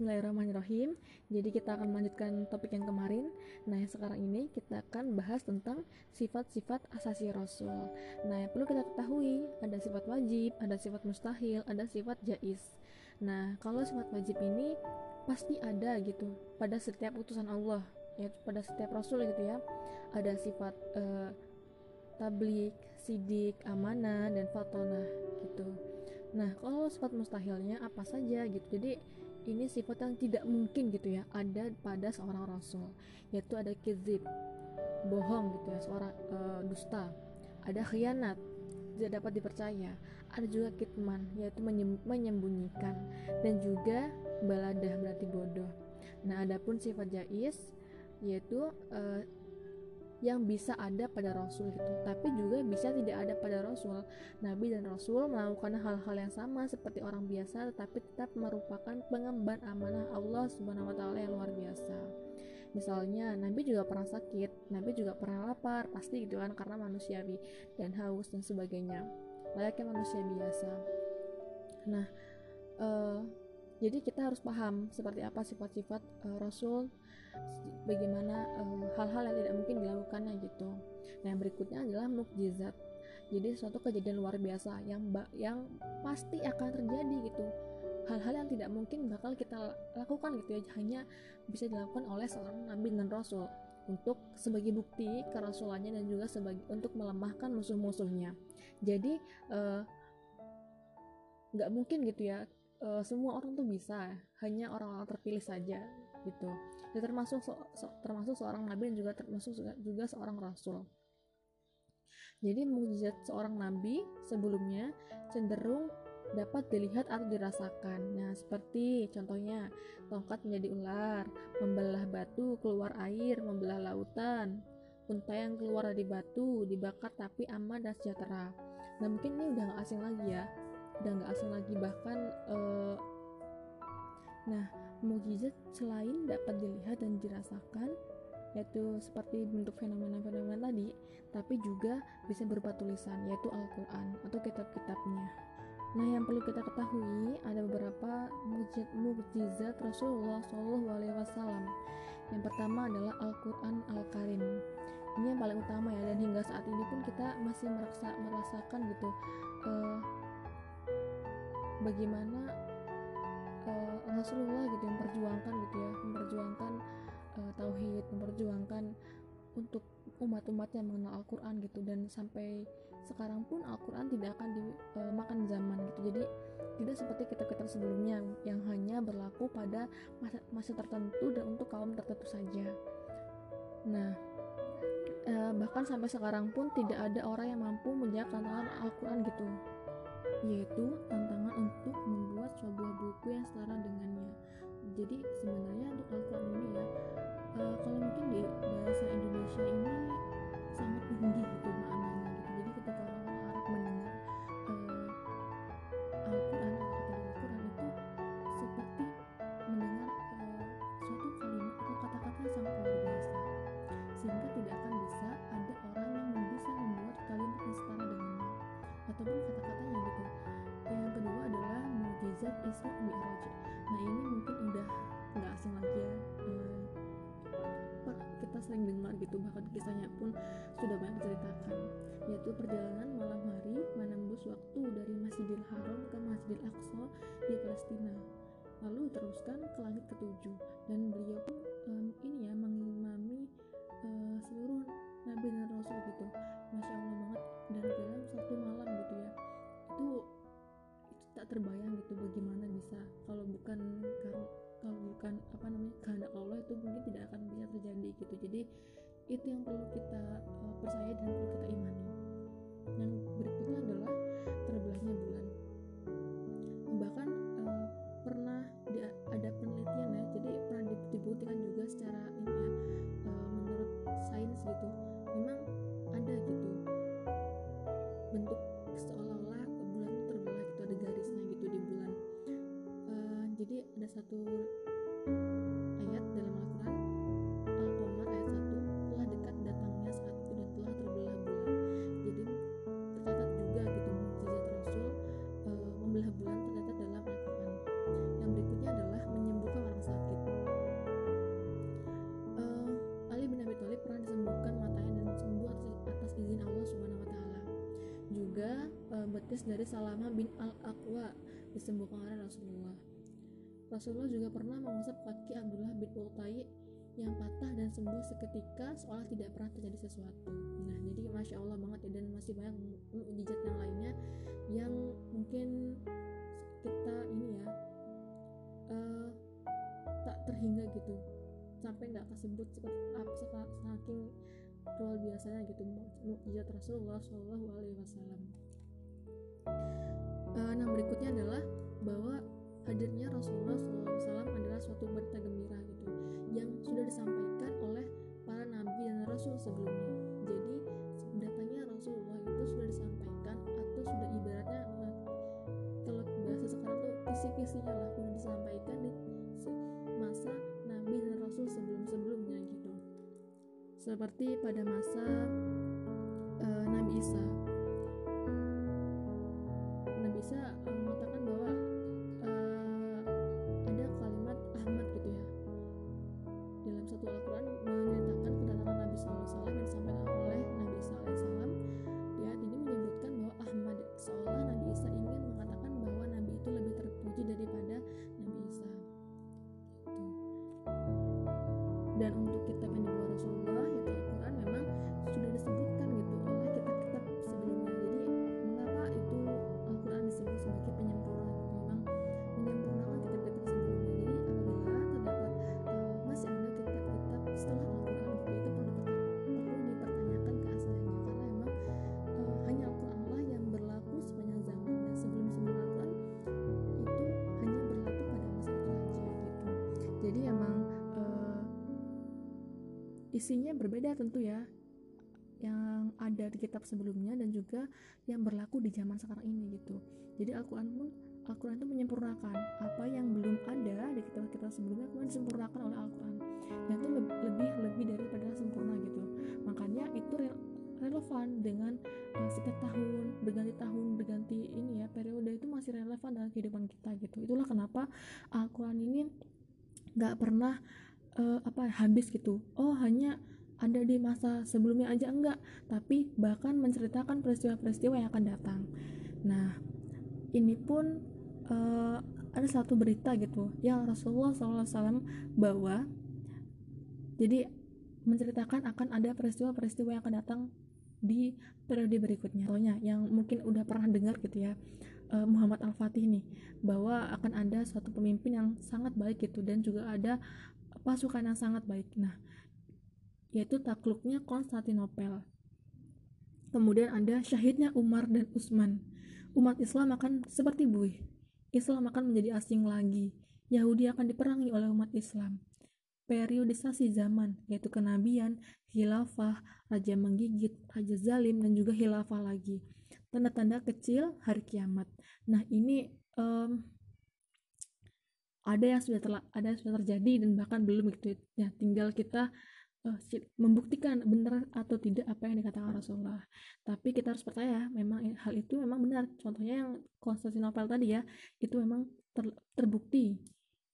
Bismillahirrahmanirrahim. Jadi kita akan melanjutkan topik yang kemarin. Nah, sekarang ini kita akan bahas tentang sifat-sifat asasi Rasul. Nah, yang perlu kita ketahui ada sifat wajib, ada sifat mustahil, ada sifat jais. Nah, kalau sifat wajib ini pasti ada gitu pada setiap utusan Allah, ya pada setiap Rasul gitu ya. Ada sifat uh, tablik, sidik, amanah, dan fatonah gitu. Nah, kalau sifat mustahilnya apa saja gitu. Jadi ini sifat yang tidak mungkin gitu ya ada pada seorang rasul yaitu ada kizib bohong gitu ya seorang uh, dusta. Ada khianat tidak dapat dipercaya. Ada juga kitman yaitu menyembunyikan dan juga baladah berarti bodoh. Nah adapun sifat jais yaitu uh, yang bisa ada pada Rasul gitu tapi juga bisa tidak ada pada Rasul. Nabi dan Rasul melakukan hal-hal yang sama seperti orang biasa tetapi tetap merupakan pengemban amanah Allah Subhanahu wa taala yang luar biasa. Misalnya Nabi juga pernah sakit Nabi juga pernah lapar pasti gitu kan karena manusiawi dan haus dan sebagainya. Layaknya manusia biasa. Nah uh, jadi kita harus paham seperti apa sifat-sifat uh, Rasul bagaimana eh, hal-hal uh, yang tidak mungkin dilakukannya gitu. Nah, yang berikutnya adalah mukjizat. Jadi suatu kejadian luar biasa yang yang pasti akan terjadi gitu. Hal-hal yang tidak mungkin bakal kita lakukan gitu ya hanya bisa dilakukan oleh seorang nabi dan rasul untuk sebagai bukti kerasulannya dan juga sebagai untuk melemahkan musuh-musuhnya. Jadi uh, nggak mungkin gitu ya uh, semua orang tuh bisa hanya orang-orang terpilih saja gitu ya termasuk so, so, termasuk seorang nabi dan juga termasuk juga seorang rasul jadi mujizat seorang nabi sebelumnya cenderung dapat dilihat atau dirasakan. Nah, seperti contohnya tongkat menjadi ular, membelah batu keluar air, membelah lautan, unta yang keluar dari batu dibakar tapi aman dan sejahtera. Nah, mungkin ini udah gak asing lagi ya udah nggak asing lagi bahkan uh, nah mukjizat selain dapat dilihat dan dirasakan yaitu seperti bentuk fenomena-fenomena tadi tapi juga bisa berupa tulisan yaitu Al-Quran atau kitab-kitabnya. Nah yang perlu kita ketahui ada beberapa mukjizat Rasulullah Shallallahu Alaihi Wasallam. Yang pertama adalah Al-Quran Al-Karim. Ini yang paling utama ya dan hingga saat ini pun kita masih merasa merasakan gitu uh, bagaimana uh, Rasulullah memperjuangkan uh, tauhid memperjuangkan untuk umat-umat yang mengenal Al-Quran gitu. Dan sampai sekarang pun Al-Quran tidak akan dimakan uh, zaman gitu. Jadi tidak seperti kitab-kitab sebelumnya yang hanya berlaku pada masa, masa tertentu dan untuk kaum tertentu saja. Nah uh, bahkan sampai sekarang pun tidak ada orang yang mampu menjawab tantangan Al-Quran gitu. Yaitu tantangan untuk membuat sebuah buku yang setara dengannya. Jadi sebenarnya untuk Al-Quran ini ya, uh, kalau mungkin di bahasa Indonesia ini sangat tinggi gitu maknanya gitu. Jadi ketika orang-orang Arab mendengar uh, Al-Quran atau kata Al-Quran itu seperti mendengar uh, suatu kalimat atau kata-kata yang sangat luar biasa, sehingga tidak akan bisa ada orang yang bisa membuat kalimat yang setara dengannya ataupun kata-katanya gitu. Yang kedua adalah mujizat Isra Mi'raj nah ini mungkin udah nggak asing lagi ya. Uh, kita sering dengar gitu bahkan kisahnya pun sudah banyak diceritakan yaitu perjalanan malam hari menembus waktu dari Masjidil Haram ke Masjidil Aqsa di Palestina lalu diteruskan ke langit ketujuh. Dan beliau pun um, ini ya mengimami uh, seluruh nabi dan rasul gitu. Masya perlu kita uh, percaya dan perlu kita imani. Dan berikutnya adalah terbelahnya bulan. Bahkan uh, pernah di, ada penelitian ya jadi pernah dibuktikan juga secara ini ya uh, menurut sains gitu. Memang ada gitu. Bentuk seolah-olah bulan itu terbelah gitu ada garisnya gitu di bulan. Uh, jadi ada satu hadis dari Salama bin Al-Aqwa disembuhkan oleh Rasulullah. Rasulullah juga pernah mengusap kaki Abdullah bin Utai yang patah dan sembuh seketika seolah tidak pernah terjadi sesuatu. Nah, jadi masya Allah banget ya dan masih banyak mujizat yang lainnya yang mungkin kita ini ya uh, tak terhingga gitu sampai nggak kesebut seperti apa saking luar biasanya gitu mukjizat Rasulullah Shallallahu Alaihi Wasallam. Uh, nah berikutnya adalah bahwa hadirnya Rasulullah SAW adalah suatu berita gembira gitu yang sudah disampaikan oleh para nabi dan rasul sebelumnya. Jadi datangnya Rasulullah itu sudah disampaikan atau sudah ibaratnya kalau bahasa sekarang tuh kisi-kisinya lah sudah disampaikan di Seperti pada masa uh, Nabi Isa. Nabi Isa uh, mengatakan bahwa uh, ada kalimat Ahmad gitu ya dalam satu Al-Quran menceritakan kedatangan Nabi SAW yang disampaikan oleh Nabi Isa alaihissalam ayat ini menyebutkan bahwa Ahmad seolah Nabi Isa ingin mengatakan bahwa Nabi itu lebih terpuji daripada Nabi Isa gitu. dan untuk isinya berbeda tentu ya. Yang ada di kitab sebelumnya dan juga yang berlaku di zaman sekarang ini gitu. Jadi Al-Quran pun Al-Quran itu menyempurnakan apa yang belum ada di kitab-kitab sebelumnya kemudian disempurnakan oleh Al-Quran. Dan itu lebih lebih daripada sempurna gitu. Makanya itu re relevan dengan uh, setiap tahun berganti tahun berganti ini ya periode itu masih relevan dalam kehidupan kita gitu. Itulah kenapa Al-Quran ini nggak pernah uh, apa habis gitu. Oh hanya ada di masa sebelumnya aja enggak. Tapi bahkan menceritakan peristiwa-peristiwa yang akan datang. Nah ini pun uh, ada satu berita gitu yang Rasulullah SAW bawa. Jadi menceritakan akan ada peristiwa-peristiwa yang akan datang di periode berikutnya. Contohnya yang mungkin udah pernah dengar gitu ya uh, Muhammad Al-Fatih nih bahwa akan ada suatu pemimpin yang sangat baik gitu dan juga ada pasukan yang sangat baik nah yaitu takluknya Konstantinopel. Kemudian ada syahidnya Umar dan Utsman. Umat Islam akan seperti buih. Islam akan menjadi asing lagi. Yahudi akan diperangi oleh umat Islam. Periodisasi zaman, yaitu kenabian, khilafah, raja menggigit, raja zalim, dan juga khilafah lagi. Tanda-tanda kecil hari kiamat. Nah ini um, ada yang sudah terla- ada yang sudah terjadi dan bahkan belum gitu ya. Tinggal kita uh, membuktikan benar atau tidak apa yang dikatakan Rasulullah. Tapi kita harus percaya memang hal itu memang benar. Contohnya yang Konstantinopel tadi ya, itu memang ter, terbukti.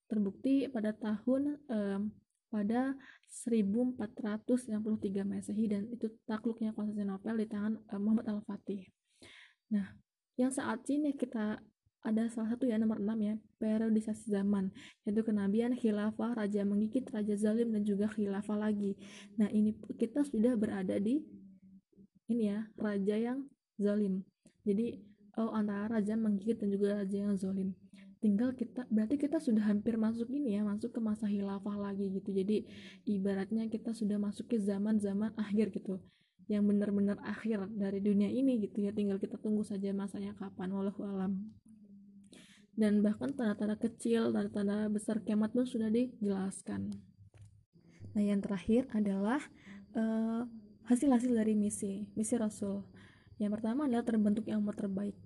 Terbukti pada tahun um, pada 1493 Masehi dan itu takluknya Konstantinopel di tangan um, Muhammad Al-Fatih. Nah, yang saat ini kita ada salah satu ya nomor 6 ya periodisasi zaman yaitu kenabian khilafah raja menggigit raja zalim dan juga khilafah lagi. Nah ini kita sudah berada di ini ya raja yang zalim. Jadi oh antara raja menggigit dan juga raja yang zalim. Tinggal kita berarti kita sudah hampir masuk ini ya masuk ke masa khilafah lagi gitu. Jadi ibaratnya kita sudah masuk ke zaman-zaman akhir gitu yang benar-benar akhir dari dunia ini gitu ya. Tinggal kita tunggu saja masanya kapan wallahu alam dan bahkan tanda-tanda kecil, tanda-tanda besar kiamat pun sudah dijelaskan. Nah, yang terakhir adalah hasil-hasil uh, dari misi, misi Rasul. Yang pertama adalah terbentuknya umat terbaik.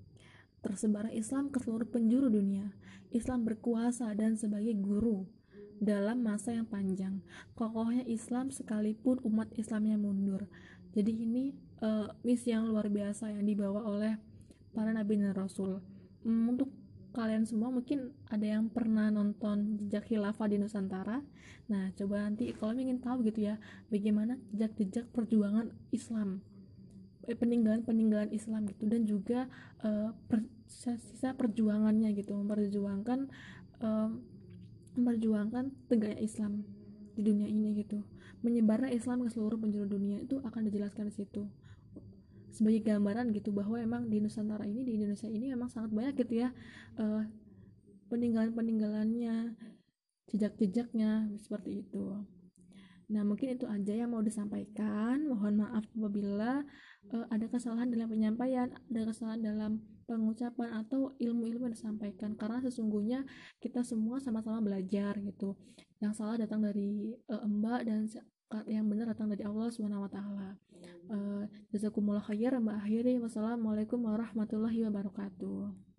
Tersebar Islam ke seluruh penjuru dunia. Islam berkuasa dan sebagai guru dalam masa yang panjang. Kokohnya Islam sekalipun umat Islamnya mundur. Jadi ini uh, misi yang luar biasa yang dibawa oleh para nabi dan rasul. Um, untuk kalian semua mungkin ada yang pernah nonton jejak khilafah di Nusantara. Nah coba nanti kalau ingin tahu gitu ya bagaimana jejak-jejak perjuangan Islam eh, peninggalan-peninggalan Islam gitu dan juga uh, per, sisa perjuangannya gitu memperjuangkan uh, memperjuangkan tegaknya Islam di dunia ini gitu. Menyebarnya Islam ke seluruh penjuru dunia itu akan dijelaskan di situ sebagai gambaran gitu bahwa emang di Nusantara ini di Indonesia ini memang sangat banyak gitu ya uh, peninggalan-peninggalannya jejak-jejaknya seperti itu. Nah mungkin itu aja yang mau disampaikan. Mohon maaf apabila uh, ada kesalahan dalam penyampaian ada kesalahan dalam pengucapan atau ilmu-ilmu yang disampaikan. Karena sesungguhnya kita semua sama-sama belajar gitu. Yang salah datang dari uh, mbak dan yang benar datang dari Allah Subhanahu wa taala. Uh, jazakumullah khair Mbak akhiri. Wassalamualaikum warahmatullahi wabarakatuh.